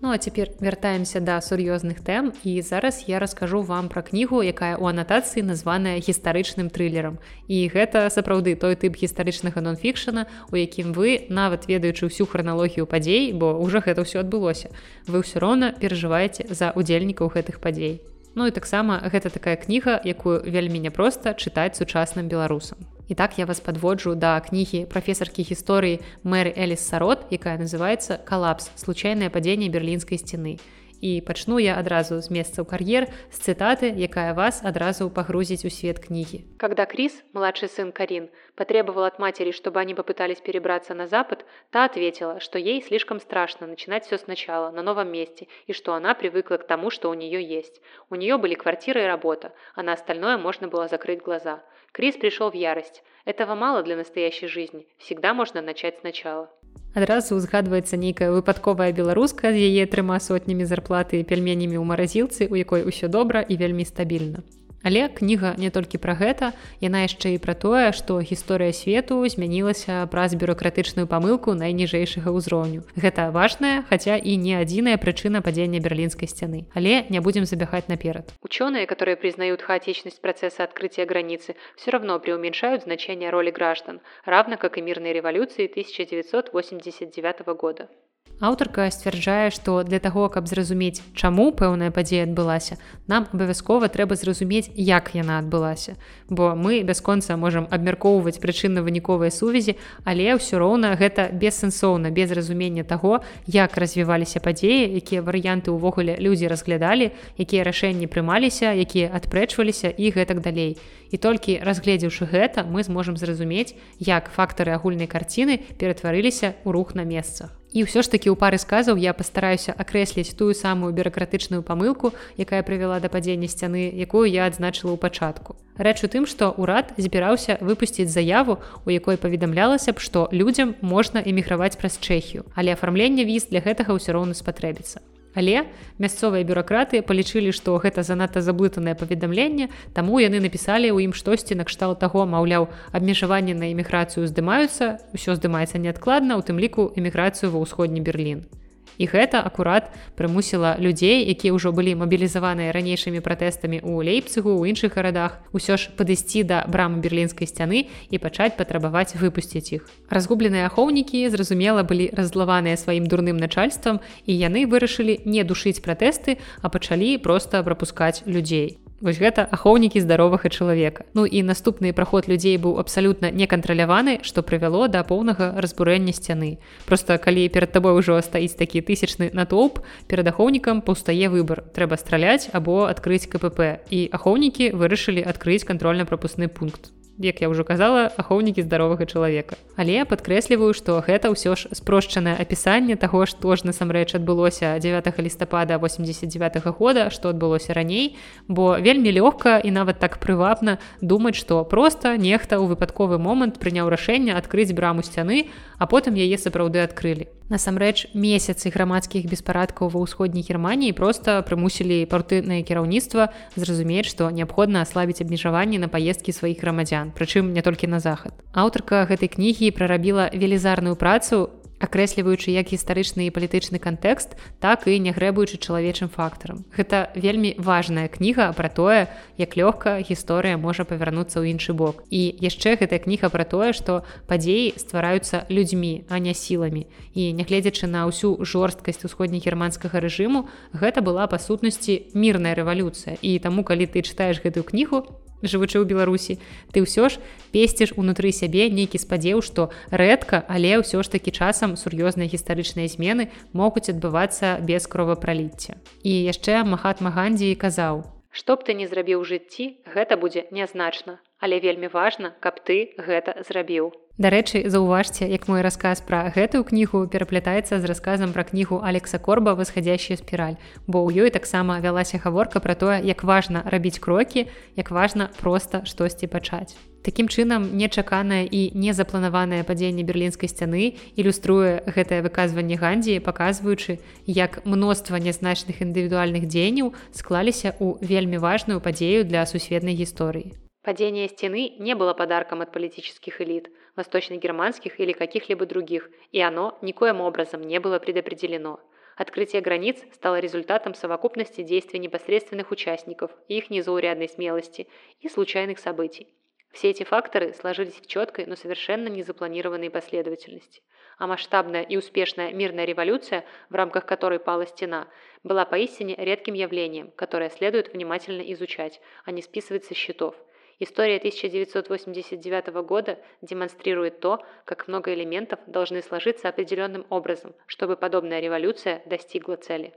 Ну а цяпер вяртаемся да сур'ёзных тэм і зараз я раскажу вам пра кнігу, якая ў анатацыі названая гістарычным трылерам. І гэта сапраўды той тып гістарычнага нон-фікшана, у якім вы нават ведаючы ўсю храналогію Падзей, бо ўжо гэта ўсё адбылося. Вы ўсё роўна перажываеце за удзельнікаў гэтых падзей. Ну і таксама гэта такая кніга, якую вельмі няпроста чытаць сучасным беларусам. І так я вас подводжу да кнігі прафесаркі гісторыі Мэры Эліс Сарот, якая называется калапс случайнае падзенне берлінскай сцены і пачну я адразу з месца ў кар'ер з цытаты, якая вас адразу пагрузіць у свет кнігі. Когда Крис, младший сын Карин, потребовал от матери, чтобы они попытались перебраться на запад, та ответила, что ей слишком страшно начинать все сначала, на новом месте, и что она привыкла к тому, что у нее есть. У нее были квартира и работа, а на остальное можно было закрыть глаза. Крис пришел в ярость. Этого мало для настоящей жизни. Всегда можно начать сначала. Адразу узгадваецца нейкая выпадковая беларуска з яе трыма сотнямі зарплаты пельменямі ў маразілцы, у якой усё добра і вельмі стабільна. Але кніга не толькі пра гэта, яна яшчэ і пра тое, што гісторыя свету змянілася праз бюрократычную памылку найніжэйшага ўзроўню. Гэта важная, хаця і не адзіная прычына падзення берлінскай сцяны. Але не будзем забягаць наперад. Ученые, которые признают хаотичность процесса открытия границы, все равно преуменьшают значение роли граждан, равно как и мирной революции 1989 года. Аўтарка сцвярджае, што для таго, каб зразумець, чаму пэўная падзея адбылася, нам абавязкова трэба зразумець, як яна адбылася. Бо мы бясконца можам абмяркоўваць прычынна-выніковыя сувязі, але ўсё роўна гэта бессэнсоўна, без разумення таго, як развіваліся падзеі, якія варыянты ўвогуле людзі разглядалі, якія рашэнні прымаліся, якія адпрэчваліся і гэтак далей. І толькі разгледзеўшы гэта, мы зможам зразумець, як фактары агульнай карціны ператварыліся ў рух на месцах. І ўсё ж такі ў пары сказаў я пастараюся акрэсліць тую самую бюракратычную памылку, якая прывяла да падзення сцяны, якую я адзначыла ў пачатку. Рэч у тым, што ўрад збіраўся выпусціць заяву, у якой паведамлялася б, што людзям можна эміграваць праз чэхію, але афармленне віз для гэтага ўсё роўна спатрэбіцца. Але мясцовыя бюракраты палічылі, што гэта занадта заблытанае паведамленне, таму яны напісалі ў ім штосьці накшталт таго, маўляў, абмежаванні на эміграцыю здымаюцца, усё здымаецца неадкладна, у тым ліку эміграцыю ва ўсходні Берлін. І гэта акурат прымусіла людзей, якія ўжо былі мабілізаваныя ранейшымі пратэстамі ў лейпцыгу у іншых гарадах усё ж падысці да брамы берлінскай сцяны і пачаць патрабаваць выпусціць іх. Разгубленыя ахоўнікі зразумела былі раззлаваныя сваім дурным начальствам і яны вырашылі не душыць пратэсты, а пачалі проста прапускаць людзей. Вось гэта ахоўнікі здаровага чалавека. Ну і наступны праход людзей быў абсалютна некантраляваны, што прывяло да поўнага разбурэння сцяны. Просто калі перад табой ужо стаіць такі тысячны натоўп, перад ахоўнікам паўстае выбар. трэба страляць або адкрыць КПП. І ахоўнікі вырашылі адкрыць кантрольна-прапускны пункт. Як я ўжо казала ахоўнікі здаровага чалавека. Але падкрэсліваю што гэта ўсё ж спрошчанае апісанне таго што ж насамрэч адбылося 9 лістапада 89 -го года што адбылося раней. Бо вельмі лёгка і нават так прывабна думаць што проста нехта ў выпадковы момант прыняў рашэнне адкрыць браму сцяны а потым яе сапраўды адкрылі насамрэч месяцы грамадскіх беспарадкаў ва ўсходняй германії просто прымусілі партыйнае кіраўніцтва зразумець што неабходна аслабіць абмежаванні на паездкі сваіх грамадзян прычым не толькі на захад. Аўтарка гэтай кнігі прарабіла велізарную працу акрэсліваючы як гістарычны і палітычны кантэкст так і не грэбуючы чалавечым фактарам. Гэта вельмі важная кніга пра тое як лёгка гісторыя можа павярнуцца ў іншы бок. І яшчэ гэтая кніга пра тое што падзеі ствараюцца людзьмі а не сіламі. І нягледзячы на ўсю жорсткасць усходнегерманскага рэжыму гэта была па сутнасці мірная рэвалюцыя. І таму калі ты чытаеш гэтую кнігу жывучы ў беларусі ты ўсё ж песціш унутры сябе нейкі спадзеў што рэдка але ўсё ж такі часам сур'ёзныя гістарычныя змены могуць адбывацца без кровапраліцця. І яшчэ махат магандзі казаў што б ты не зрабіў жыцці гэта будзе нязначна але вельмі важна каб ты гэта зрабіў Дарэчы, заўважце, як мой расказ пра гэтую кнігу пераплятаецца з расказам пра кнігу Алекса Корба восходящая спіраль, бо ў ёй таксама вялася гаворка пра тое, як важна рабіць крокі, як важна проста штосьці пачаць. Такім чынам, нечаканае і незапланаванае падзенне берлінскай сцяны ілюструе гэтае выказванне гандзі, паказваючы, як мноства нязначных індывідуальных дзеянняў склаліся ў вельмі важную падзею для сусветнай гісторыі. Падение стены не было подарком от политических элит, восточно-германских или каких-либо других, и оно никоим образом не было предопределено. Открытие границ стало результатом совокупности действий непосредственных участников, их незаурядной смелости и случайных событий. Все эти факторы сложились в четкой, но совершенно незапланированной последовательности. А масштабная и успешная мирная революция, в рамках которой пала стена, была поистине редким явлением, которое следует внимательно изучать, а не списывать со счетов – История 1989 года демонстрирует то, как много элементов должны сложиться определенным образом, чтобы подобная революция достигла цели.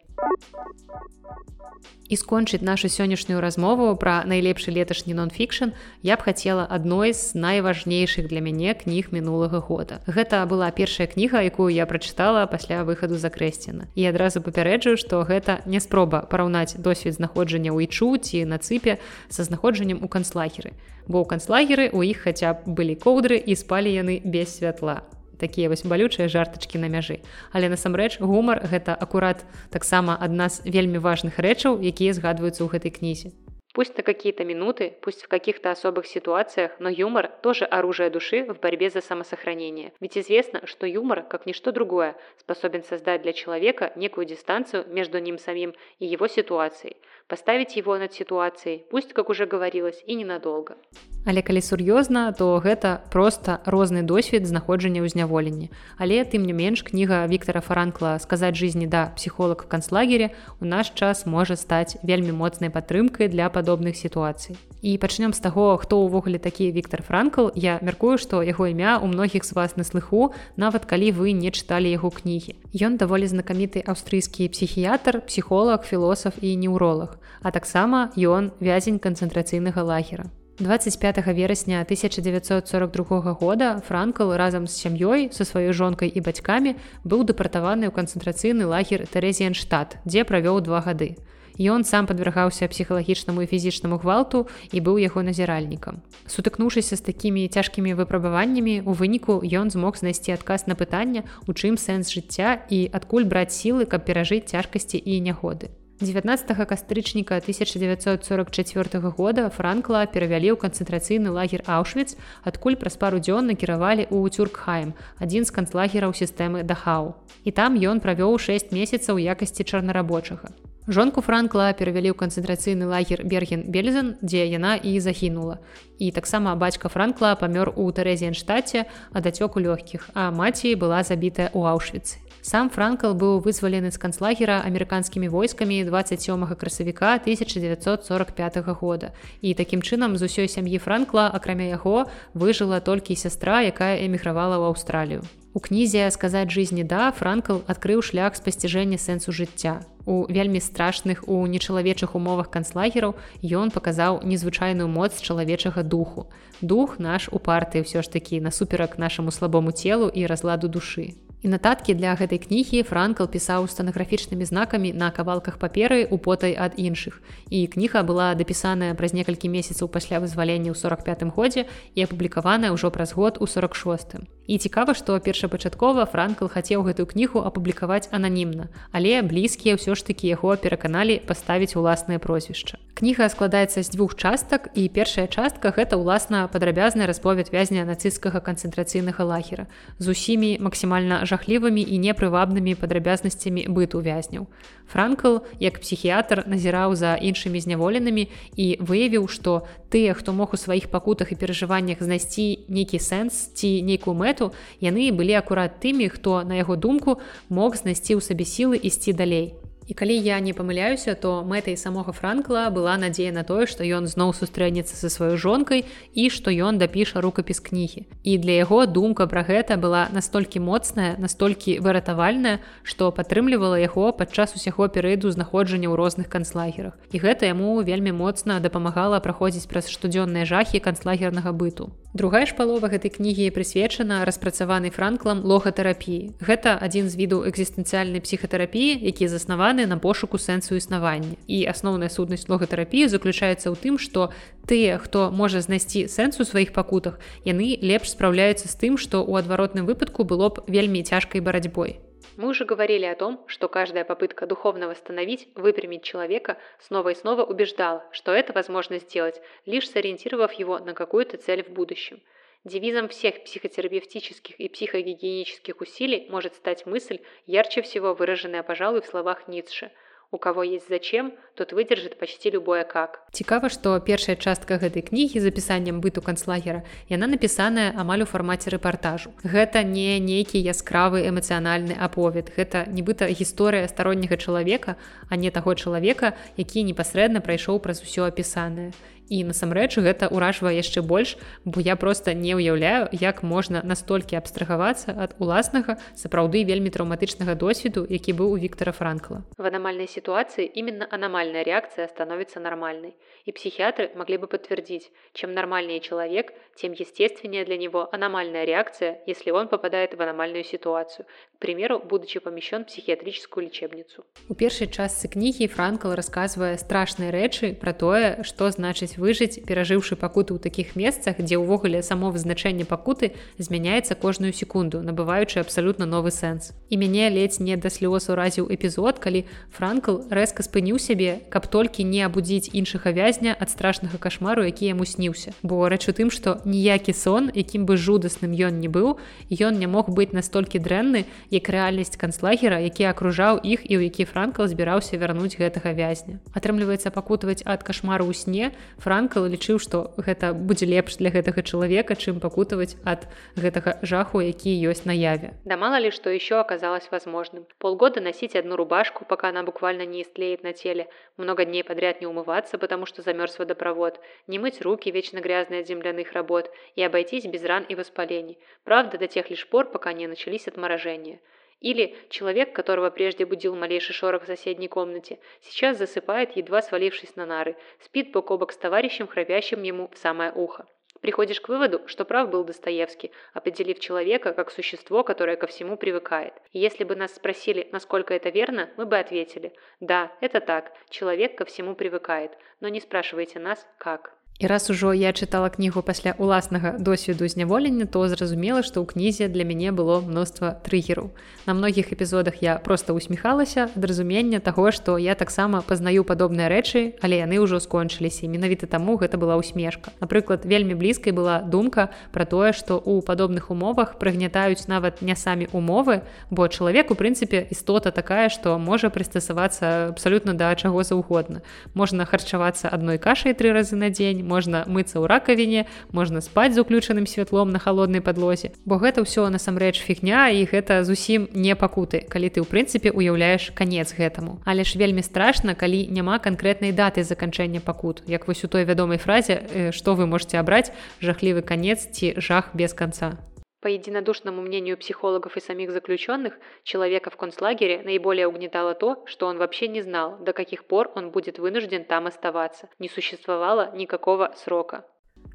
І скончыць нашу сённяшнюю размову пра найлепшы леташні нон-фікшн я б хацела адной з найважнейшых для мяне кніг мінулага года. Гэта была першая кніга, якую я прачытала пасля выхаду закрэсціна. І адразу папярэджую, што гэта не спроба параўнаць досвед знаходжання ў ічу ці на цыпе са знаходжаннем у канцлагеры бо ў канцлагеры у іх хаця б былі коўдры і спалі яны без святла. Такія вось балючыя жартачкі на мяжы. Але насамрэч гумар гэта акурат таксама адна з вельмі важных рэчаў якія згадваюцца ў гэтай кнізе Пусть на какие-то минуты, пусть в каких-то особых ситуациях, но юмор тоже оружие души в борьбе за самосохранение. Ведь известно, что юмор, как ничто другое, способен создать для человека некую дистанцию между ним самим и его ситуацией, поставить его над ситуацией, пусть, как уже говорилось, и ненадолго. Але калі сур'ёзна, то гэта проста розны досвед знаходжання ў зняволенні. Але тым не менш кніга Віктора Франкла сказаць жизни да псіхолог в канцлагере у наш час можа стаць вельмі моцнай падтрымкай для падобных сітуацый. І пачнём з таго, хто ўвогуле такі Віктор Франкл, я мяркую, што яго імя у многіх з вас на слыху, нават калі вы не чыталі яго кнігі. Ён даволі знакаміты аўстрыйскі псіхіятр, псіхолог, філосаф і неўролог, а таксама ён вязень канцэнтрацыйнага лагера. 25 верасня 1942 года Франкл разам з сям'ёй са сваёй жонкай і бацькамі быў дэпартаваны ў канцэнтрацыйны лагер Тэрэзіенштадт, дзе правёў два гады. Ён сам падвяргаўся псіхалагічнаму і фізічнаму гвалту і быў яго назіральнікам. Сутыкнуўшыся з такімі цяжкімі выпрабаваннямі, у выніку ён змог знайсці адказ на пытанне, у чым сэнс жыцця і адкуль браць сілы, каб перажыць цяжкасці і нягоды. 19 кастрычніка 1944 года франкла перавялі ў канцэнтрацыйны лагер аўшвіц адкуль праз пару дзён накіравалі ў цюркхайм адзін з канцлагераў сістэмы дахау і там ён правёў 6 месяцаў якасці чарнарабочага жонку франкла перавялі ў канцэнтрацыйны лагер берген бельзен дзе яна і загінула. І таксама бацька франкла памёр у тэрэзіенштаце ад ацёку лёгкіх а маці была забітая ў аўшвіцы Сам Франкл быў вызвалены з канцлагера амерыканскімі войскамі 27 красавіка 1945 года. І такім чынам з усёй сям'і Франкла, акрамя яго, выжыла толькі сястра, якая эмігравала ў Аўстралію. У кнізе сказаць жизни да Франкл адкрыў шлях спасціжэння сэнсу жыцця. У вельмі страшных у нечалавечых умовах канцлагераў ён паказаў незвычайную моц чалавечага духу. Дух наш у партыі ўсё ж такі насуперак нашаму слабому целу і разладу душы. І нататкі для гэтай кнігі Франкл пісаў станаграфічнымі знакамі на кавалках паперы у потай ад іншых. І кніга была дапісаная праз некалькі месяцаў пасля вызвалення ў 45 годзе і апублікаваная ўжо праз год у 46. І цікава, што першапачаткова Франкл хацеў гэтую кнігу апублікаваць ананімна, але блізкія ўсё ж такі яго пераканалі паставіць уласнае прозвішча. Кніга складаецца з дзвюх частак і першая частка гэта ўласна падрабязны расповед вязня нацысцкага канцэнтрацыйнага лагера з усімі максімальна жахлівымі і непрывабнымі падрабязнасцямі быту вязняў. Франкл, як псіхіятр назіраў за іншымі зняволенымі і выявіў, што тыя, хто мог у сваіх пакутах і перажываннях знайсці нейкі сэнс ці нейкую мэту, яны былі акурат тымі, хто, на яго думку, мог знайсці ў сабе сілы ісці далей. І калі я не памыляюся, то мэтай самога Франкла была надзея на тое, што ён зноў сустрэнецца са сваёй жонкай і што ён дапіша рукапіс кнігі. І для яго думка пра гэта была настолькі моцная, настолькі выратавальная, што падтрымлівала яго падчас усяго перыяду знаходжання ў розных канцлагерах. І гэта яму вельмі моцна дапамагала праходзіць праз штодзённыя жахі канцлагернага быту. Другая ж палова гэтай кнігі прысвечана распрацаванай франклам логатэрапіі. Гэта адзін з відаў экзістэнцыяльнай псіхатэрапіі, які заснаваны на пошуку сэнсу існавання. І асноўная сутнасць логатэрапіі заключаецца ў тым, што тыя, хто можа знайсці сэнс у сваіх пакутах, яны лепш спраўляюцца з тым, што ў адваротным выпадку было б вельмі цяжкай барацьбой. Мы уже говорили о том, что каждая попытка духовно восстановить, выпрямить человека снова и снова убеждала, что это возможно сделать, лишь сориентировав его на какую-то цель в будущем. Девизом всех психотерапевтических и психогигиенических усилий может стать мысль, ярче всего выраженная, пожалуй, в словах Ницше – у кого есть зачем, тот выдержит почти любое как. Цікава, што першая частка гэтай кнігі з апісаннем быту канцлагера яна напісаная амаль у фармаце рэпартажу. Гэта не нейкі яскравы эмацыянальны аповед. Гэта нібыта гісторыя старонняга чалавека, а не таго чалавека, які непасрэдна прайшоў праз усё апісанае і насамрэч гэта ўражвае яшчэ больш бо я просто не ўяўляю як можна настолькі абстрагавацца ад уласнага сапраўды вельмі траўматычнага досведу які быў у Віктора франкла. В аномальной ситуации именно аномальная реакция становится нормальной и психиатры могли бы подтвердить чем нормальнее человек тем естественнее для него аномальная реакция если он попадает в аномальную ситуацию. К примеру будучи помещен психиатрическую лечебницу. У першай частцы кнігі франкл рассказывае страшныя рэчы про тое что значыць выжыць перажыўшы пакуты ў такіх месцах дзе ўвогуле само вызначэнне пакуты змяняецца кожную секунду набываючы абсалютна новы сэнс. І мяне ледзь не да слёз уразіў эпізод калі франкл рэзка спыніў сябе каб толькі не абудзіць іншага вязня ад страшнага кашмару які яму сніўся. Бо рэч у тым што ніякі сон якім бы жудасным ён не быў ён не мог быць настолькі дрэнны як рэальнасць канцлагера які акружаў іх і ў які франкл збіраўся вярнуць гэтага вязня. Атрымліваецца пакутаваць ад кашмару ў сне франкл лічыў што гэта будзе лепш для гэтага чалавека чым пакутаваць ад гэтага жаху які ёсць наяве да мало ли что еще оказалось возможным полгода носить одну рубашку пока она буквально не истлеет на теле много дней подряд не умываться потому что замерз водопровод не мыть руки вечно грязные от земляных работ и обойтись без ран и воспалений правда до тех лишь пор пока не начались отморожения Или человек, которого прежде будил малейший шорох в соседней комнате, сейчас засыпает, едва свалившись на нары, спит бок о бок с товарищем, храпящим ему в самое ухо. Приходишь к выводу, что прав был Достоевский, определив человека как существо, которое ко всему привыкает. И если бы нас спросили, насколько это верно, мы бы ответили, да, это так, человек ко всему привыкает, но не спрашивайте нас, как. І раз ужо я чытала кнігу пасля уласнага досведу зняволення, то зразумела, што ў кнізе для мяне было мноства трыгераў. На многіх эпізодах я проста усміхалася ад разумення таго, што я таксама пазнаю падобныя рэчы, але яны ўжо скончыліся. менавіта таму гэта была усмешка. Напрыклад, вельмі блізкай была думка пра тое, што ў падобных умовах прыгнятаюць нават не самі умовы, бо чалавек у прынцыпе істота такая, што можа прыстасавацца абсалютна да чаго заўгодна. Можна харчавацца адной кашай тры разы на дзень, дзень можна мыцца ў ракавіне можна спаць з уключаным святлом на холоднай падлозе. Бо гэта ўсё насамрэч фігня і гэта зусім не пакуты калі ты ў прынцыпе уяўляеш канец гэтаму. Але ж вельмі страшна калі няма канкрэтнай даты заканчэння пакут. Як вось у той вядомай фразе што вы можете абраць жахлівы канец ці жах без конца По единодушному мнению психологов и самих заключенных, человека в концлагере наиболее угнетало то, что он вообще не знал, до каких пор он будет вынужден там оставаться. Не существовало никакого срока.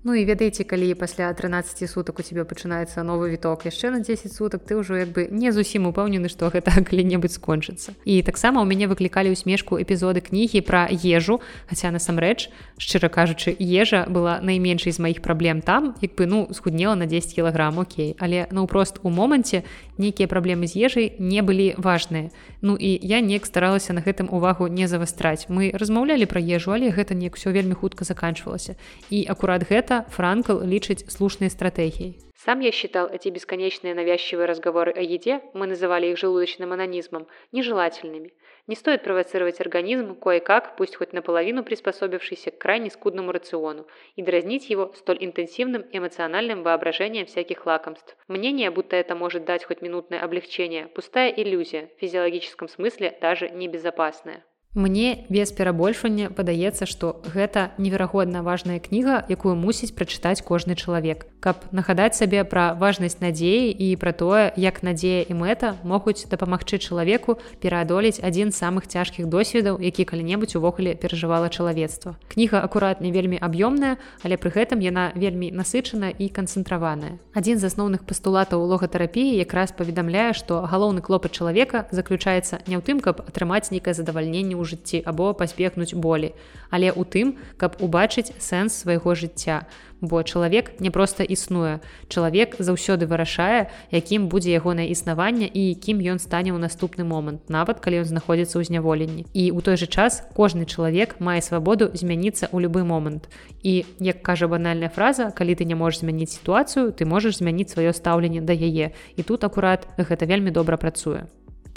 Ну і ведаеце калі пасля 13 сутак у тебе пачынаецца новы віток яшчэ на 10 сутак ты ўжо як бы не зусім упэўнены што гэта калі-небудзь скончыцца і таксама ў мяне выклікалі ўсмешку эпізоды кнігі пра ежу хаця насамрэч шчыра кажучы ежа была найменшай з маіх праблем там як бы ну схуднела на 10 кілаграм Окей. Але наўпрост у моманце нейкія праблемы з ежай не былі важныя Ну і я неяк старалася на гэтым увагу не завастраць мы размаўлялі пра ежу але гэта неяк все вельмі хутка заканчвалася. І акурат гэта Франкл лічыць слушнай стратегией. Сам я считал эти бесконечные навязчивые разговоры о еде, мы называли их желудочным анонизмом, нежелательными. Не стоит провоцировать организм, кое-как, пусть хоть наполовину приспособившийся к крайне скудному рациону, и дразнить его столь интенсивным эмоциональным воображением всяких лакомств. Мнение, будто это может дать хоть минутное облегчение, пустая иллюзия, в физиологическом смысле даже небезопасная. Мне без перабольшання падаецца, што гэта неверагодна важная кніга, якую мусіць прачытаць кожны чалавек. Каб нагадаць сабе пра важнасць надзеі і пра тое, як надзея і мэта могуць дапамагчы чалавеку пераадолець адзін з самых цяжкіх досведаў, які калі-небудзь увогуле перажывала чалавецтва. Кніга акурат не вельмі аб'ёмная, але пры гэтым яна вельмі насычана і канцэнтраваная. Адзін з асноўных пастулатаў логатэрапіі якраз паведамляе, што галоўны клопат чалавека заключаецца не ў тым, каб атрымаць нейкае задавальненне ў жыцці або пазбегнуць болі, але ў тым, каб убачыць сэнс свайго жыцця. Бо чалавек не проста існуе. Чалавек заўсёды вырашае, якім будзе ягонае існаванне і кім ён стане ў наступны момант, нават калі ён знаходзіцца ў зняволенні. І ў той жа час кожны чалавек мае свабоду змяніцца ў любы момант. І як кажа банальная фраза, калі ты не можаш змяніць сітуацыю, ты можаш змяніць сваё стаўленне да яе. І тут акурат гэта вельмі добра працуе.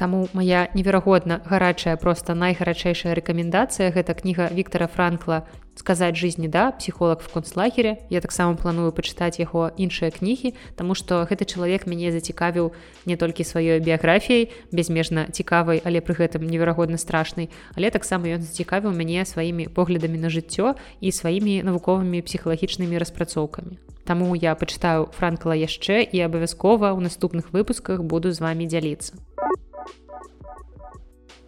Таму моя неверагодна гарачая просто найгарачэйшая рэкамендацыя. Гэта кніга Віктора Франкла сказаць жизни да псіхолог в концлагере. Я таксама планую пачытаць яго іншыя кнігі Таму што гэты чалавек мяне зацікавіў не толькі сваёй біяграфіяй безмежна цікавай але пры гэтым неверагодна страшнай але таксама ён зацікавіў мяне сваімі поглядамі на жыццё і сваімі навуковымі псіхалагічнымі распрацоўкамі. Таму я пачытаю франкла яшчэ і абавязкова ў наступных выпусках буду з вами дзяліцца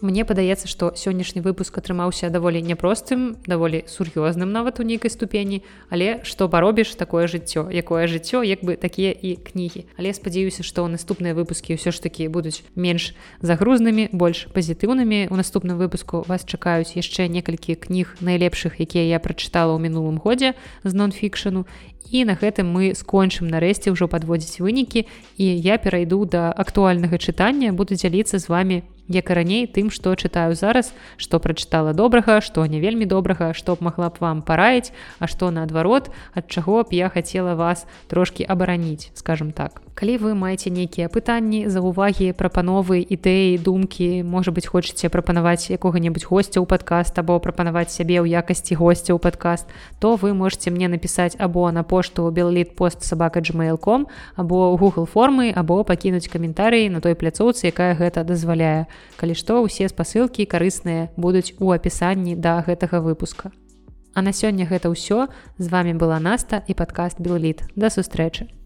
Мне падаецца, што сённяшні выпуск атрымаўся даволі няпростым, даволі сур'ёзным нават у нейкай ступені, але што паробіш такое жыццё, якое жыццё як бы такія і кнігі. Але спадзяюся, што наступныя выпускі ўсё ж такі будуць менш загрузнымі, больш пазітыўнымі. У наступным выпуску вас чакаюць яшчэ некалькі кніг найлепшых, якія я прачытала ў мінулым годзе з нон-фікшану. І на гэтым мы скончым нарэшце ўжо падводзіць вынікі і я перайду да актуальнага чытання, буду дзяліцца з вами як і раней тым што чытаю зараз што прачытала добрага што не вельмі добрага што б магла б вам параіць а што наадварот ад чаго б я хацела вас трошки абараніць скажем так калі вы маеце нейкія пытанні за увагі прапановы ідэі думкі можа быть хочаце прапанаваць якога-небудзь госця ў падкаст або прапанаваць сябе ў якасці госця ў падкаст то вы можете мне напісаць або на пошту белліт пост сабака gmail.com або google формы або пакінуць каментарыі на той пляцоўцы якая гэта дазваляе Калі што ўсе спасылкі карысныя будуць у апісанні да гэтага выпуска. А на сёння гэта ўсё з вами была наста і падкаст Бліт да сустрэчы.